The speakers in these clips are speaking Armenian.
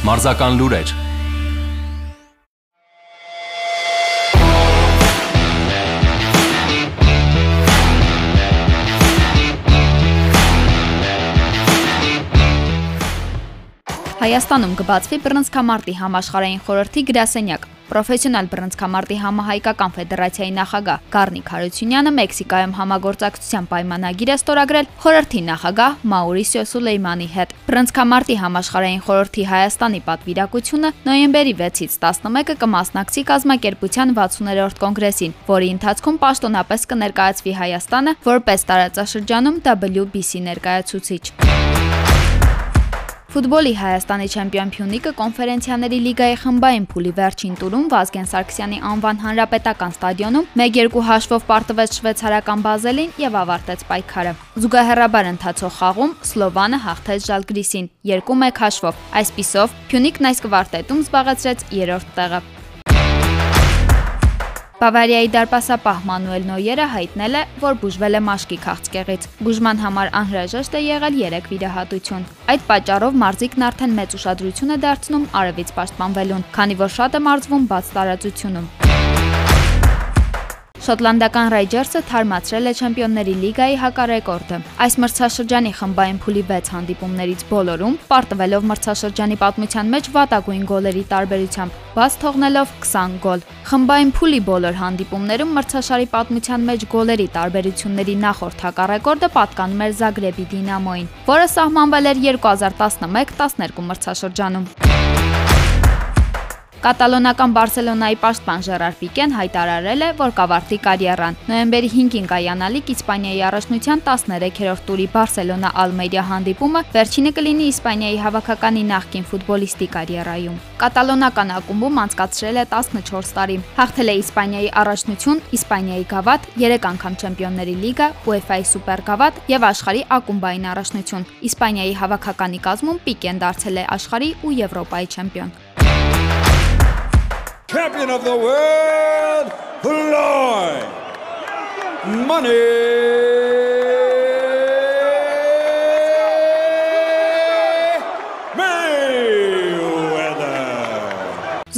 Մարզական լուրեր Հայաստանում կբացվի բռնցքամարտի համաշխարհային խորհրդի գրասենյակ։ Պրոֆեսիոնալ բռնցքամարտի համահայկական ֆեդերացիայի նախագահ Գառնիկ Հարությունյանը Մեքսիկայում համագործակցության պայմանագիր է ստորագրել խորհրդի նախագահ Մաուրիսիո Սուլեյմանի հետ։ Բռնցքամարտի համաշխարհային խորհրդի Հայաստանի պատվիրակությունը նոյեմբերի 6-ից 11-ը կմասնակցի կազմակերպության 60-րդ կոնգրեսին, որի ընթացքում պաշտոնապես կներկայացվի Հայաստանը որպես տարածաշրջանում WBC ներկայացուցիչ։ Ֆուտբոլի Հայաստանի չեմպիոն Փյունիկը կոնֆերենցիաների լիգայի խմբային փուլի վերջին տուրում Վազգեն Սարգսյանի անվան հանրապետական ստադիոնում 1-2 հաշվով պարտվեց շվեյցարական Բազելին եւ ավարտեց պայքարը։ Զուգահեռաբար ընթացող խաղում Սլովանը հաղթեց Ժալգրիսին 2-1 հաշվով։ Այսպիսով Փյունիկն այս կվարտետում զբաղեցրեց 3-րդ տեղը։ Բավարիայի դարպասապահ Մանուել Նոյերը հայտնել է, որ բուժվել է մաշկի քաղցկեղից։ Բուժման համար անհրաժեշտ է եղել 3 վիրահատություն։ Այդ պատճառով մարզիկն արդեն մեծ ուշադրություն է դարձնում արևից պաշտպանվելուն, քանի որ շատ է մարզվում բաց տարածությունում։ Շոտլանդական Ռեյջերսը թարմացրել է Չեմպիոնների լիգայի հակառեկորդը։ Այս մրցաշրջանի խմբային փուլի 6 հանդիպումներից բոլորում պարտվելով մրցաշրջանի պատմության մեջ վատագույն գոլերի տարբերությամբ, բաց թողնելով 20 գոլ։ Խմբային փուլի բոլոր հանդիպումներում մրցաշարի պատմության մեջ գոլերի տարբերությունների նախորդ հակառեկորդը պատկանում էր Զագրեբի Դինամոին, որը սահմանվել էր 2011-12 մրցաշրջանում։ Կատալոնական Բարսելոնայի պաշտպան Ժերար Պիկեն հայտարարել է, որ կավարտի կարիերան։ Նոյեմբերի 5-ին կայանալիք Իսպանիայի առաջնության 13-րդ տուրի Բարսելոնա Ալմերիա հանդիպումը վերջինը կլինի Իսպանիայի հավաքականի նախկին ֆուտբոլիստի կարիերայում։ Կատալոնական ակումբում անցկացրել է 14 տարի։ Հաղթել է Իսպանիայի առաջնություն, Իսպանիայի գավաթ, 3 անգամ Չեմպիոնների լիգա, UEFA-ի սուպեր գավաթ եւ աշխարհի ակումբային առաջնություն։ Իսպանիայի հավաքականի կազմում Պիկեն դարձել է աշխարհի ու Եվրոպայի չեմպիոն champion of the world, Floyd Money.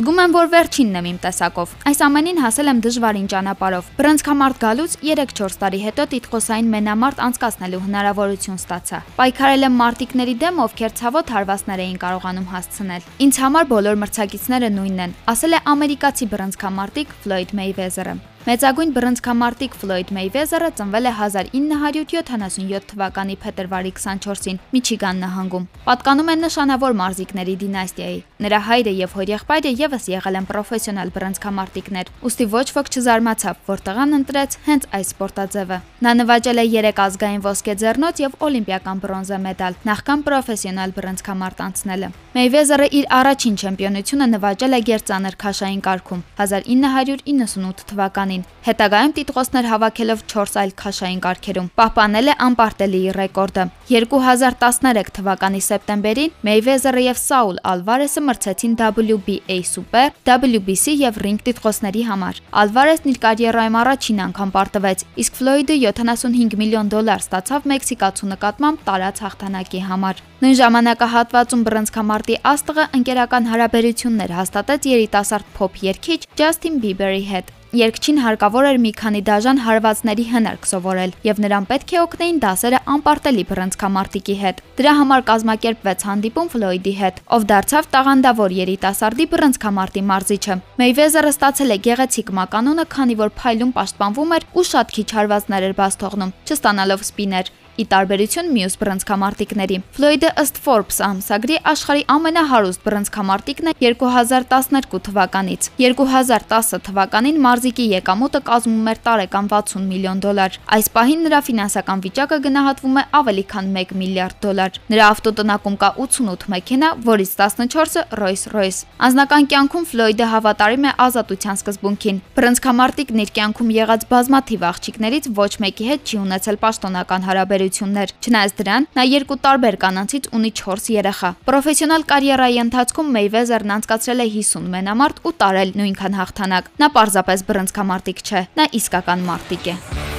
Զգում եմ, որ վերջինն եմ իմ տեսակով։ Այս ամենին հասել եմ դժվարին ճանապարհով։ Բրոնզկամարտ գալուց 3-4 տարի հետո տիտղոսային մենամարտ անցկացնելու հնարավորություն ստացա։ Պայքարել եմ մարտիկների դեմ, ովքեր ցավոտ հարվածներ էին կարողանում հասցնել։ Ինձ համար բոլոր մրցակիցները նույնն են, ասել է ամերիկացի բրոնզկամարտիկ Ֆլոյդ Մեյվեզերը։ Մեծագույն բռնցքամարտիկ Ֆլոյդ Մեյվեզերը ծնվել է 1977 թվականի փետրվարի 24-ին Միչիգան նահանգում։ Պատկանում է նշանավոր մարզիկների դինաստիայի։ Նրա հայրը եւ հորեղբայրը եւս եղել են պրոֆեսիոնալ բռնցքամարտիկներ, ուստի ոչ ոք չզարմացավ, որ տղան ընտրեց հենց այս սպորտաձևը։ Նա նվաճել է 3 ազգային ոսկե ձեռնոց եւ օլիմպիական բրոնզե մեդալ, նախքան պրոֆեսիոնալ բռնցքամարտ անցնելը։ Մեյվեզերը իր առաջին չեմպիոնությունը նվաճել է գերծանր քաշային կարգում 1998 թվականին Հայաստանին։ Հետագայում տիտղոսներ հավաքելով 4 այլ քաշային կարգերում պահպանել է անպարտելի ռեկորդը։ 2013 թվականի սեպտեմբերին Մեյվեզերը եւ Սաուլ Ալվարեսը մրցեցին WBA Super, WBC եւ Ring տիտղոսների համար։ Ալվարեսն իր կարիերայում առաջին անգամ պարտվեց, իսկ Ֆլոյդը 75 միլիոն դոլար ստացավ մեքսիկացու նկատմամբ տարած հաղթանակի համար։ Նույն ժամանակահատվածում բռնցքամարտի աստղը ընկերական հարաբերություններ հաստատեց երիտասարդ փոփ երգիչ Ջասթին Բիբերի հետ։ Երկչին հարկավոր էր մի քանի դաժան հարվածների հնարք սովորել, եւ նրան պետք է օգնեին դասերը անպարտելի բռնցքամարտիկի հետ։ Դրա համար կազմակերպվեց հանդիպում Ֆլոյդի հետ, ով դարձավ տաղանդավոր երիտասարդի բռնցքամարտի մարզիչը։ Մեյվեզերը ստացել է գեղեցիկ մականունը, քանի որ փայլում պաշտպանվում էր ու շատ քիչ հարվածներ էր բաց թողնում, չստանալով սպիներ ի տարբերություն մյուս բռնցքամարտիկների։ Ֆլոյդը ըստ Forbes ամսագրի աշխարհի ամենահարուստ բռնցքամարտիկն է 2012 թվականից։ 2010 թվականին մարզիկի եկամուտը կազմում էր տարեկան 60 միլիոն դոլար։ Այս պահին նրա ֆինանսական վիճակը գնահատվում է ավելի քան 1 միլիարդ դոլար։ Նրա ավտոտնակում կա 88 մեքենա, որից 14-ը Rolls-Royce։ Անձնական կյանքում Ֆլոյդը հավատարիմ է ազատության սկզբունքին։ Բռնցքամարտիկն իր կյանքում եղած բազմաթիվ աղջիկներից ոչ մեկի հետ չի ունեցել պաշտոնական հարաբերություն հարաբերություններ։ Չնայած դրան, նա երկու տարբեր կանանցից ունի 4 երեխա։ Պրոֆեսիոնալ կարիերայի ընթացքում Մեյվեզերն անցկացրել է 50 մենամարտ ու տարել նույնքան հաղթանակ։ Նա պարզապես բռնցքամարտիկ չէ, նա իսկական մարտիկ է։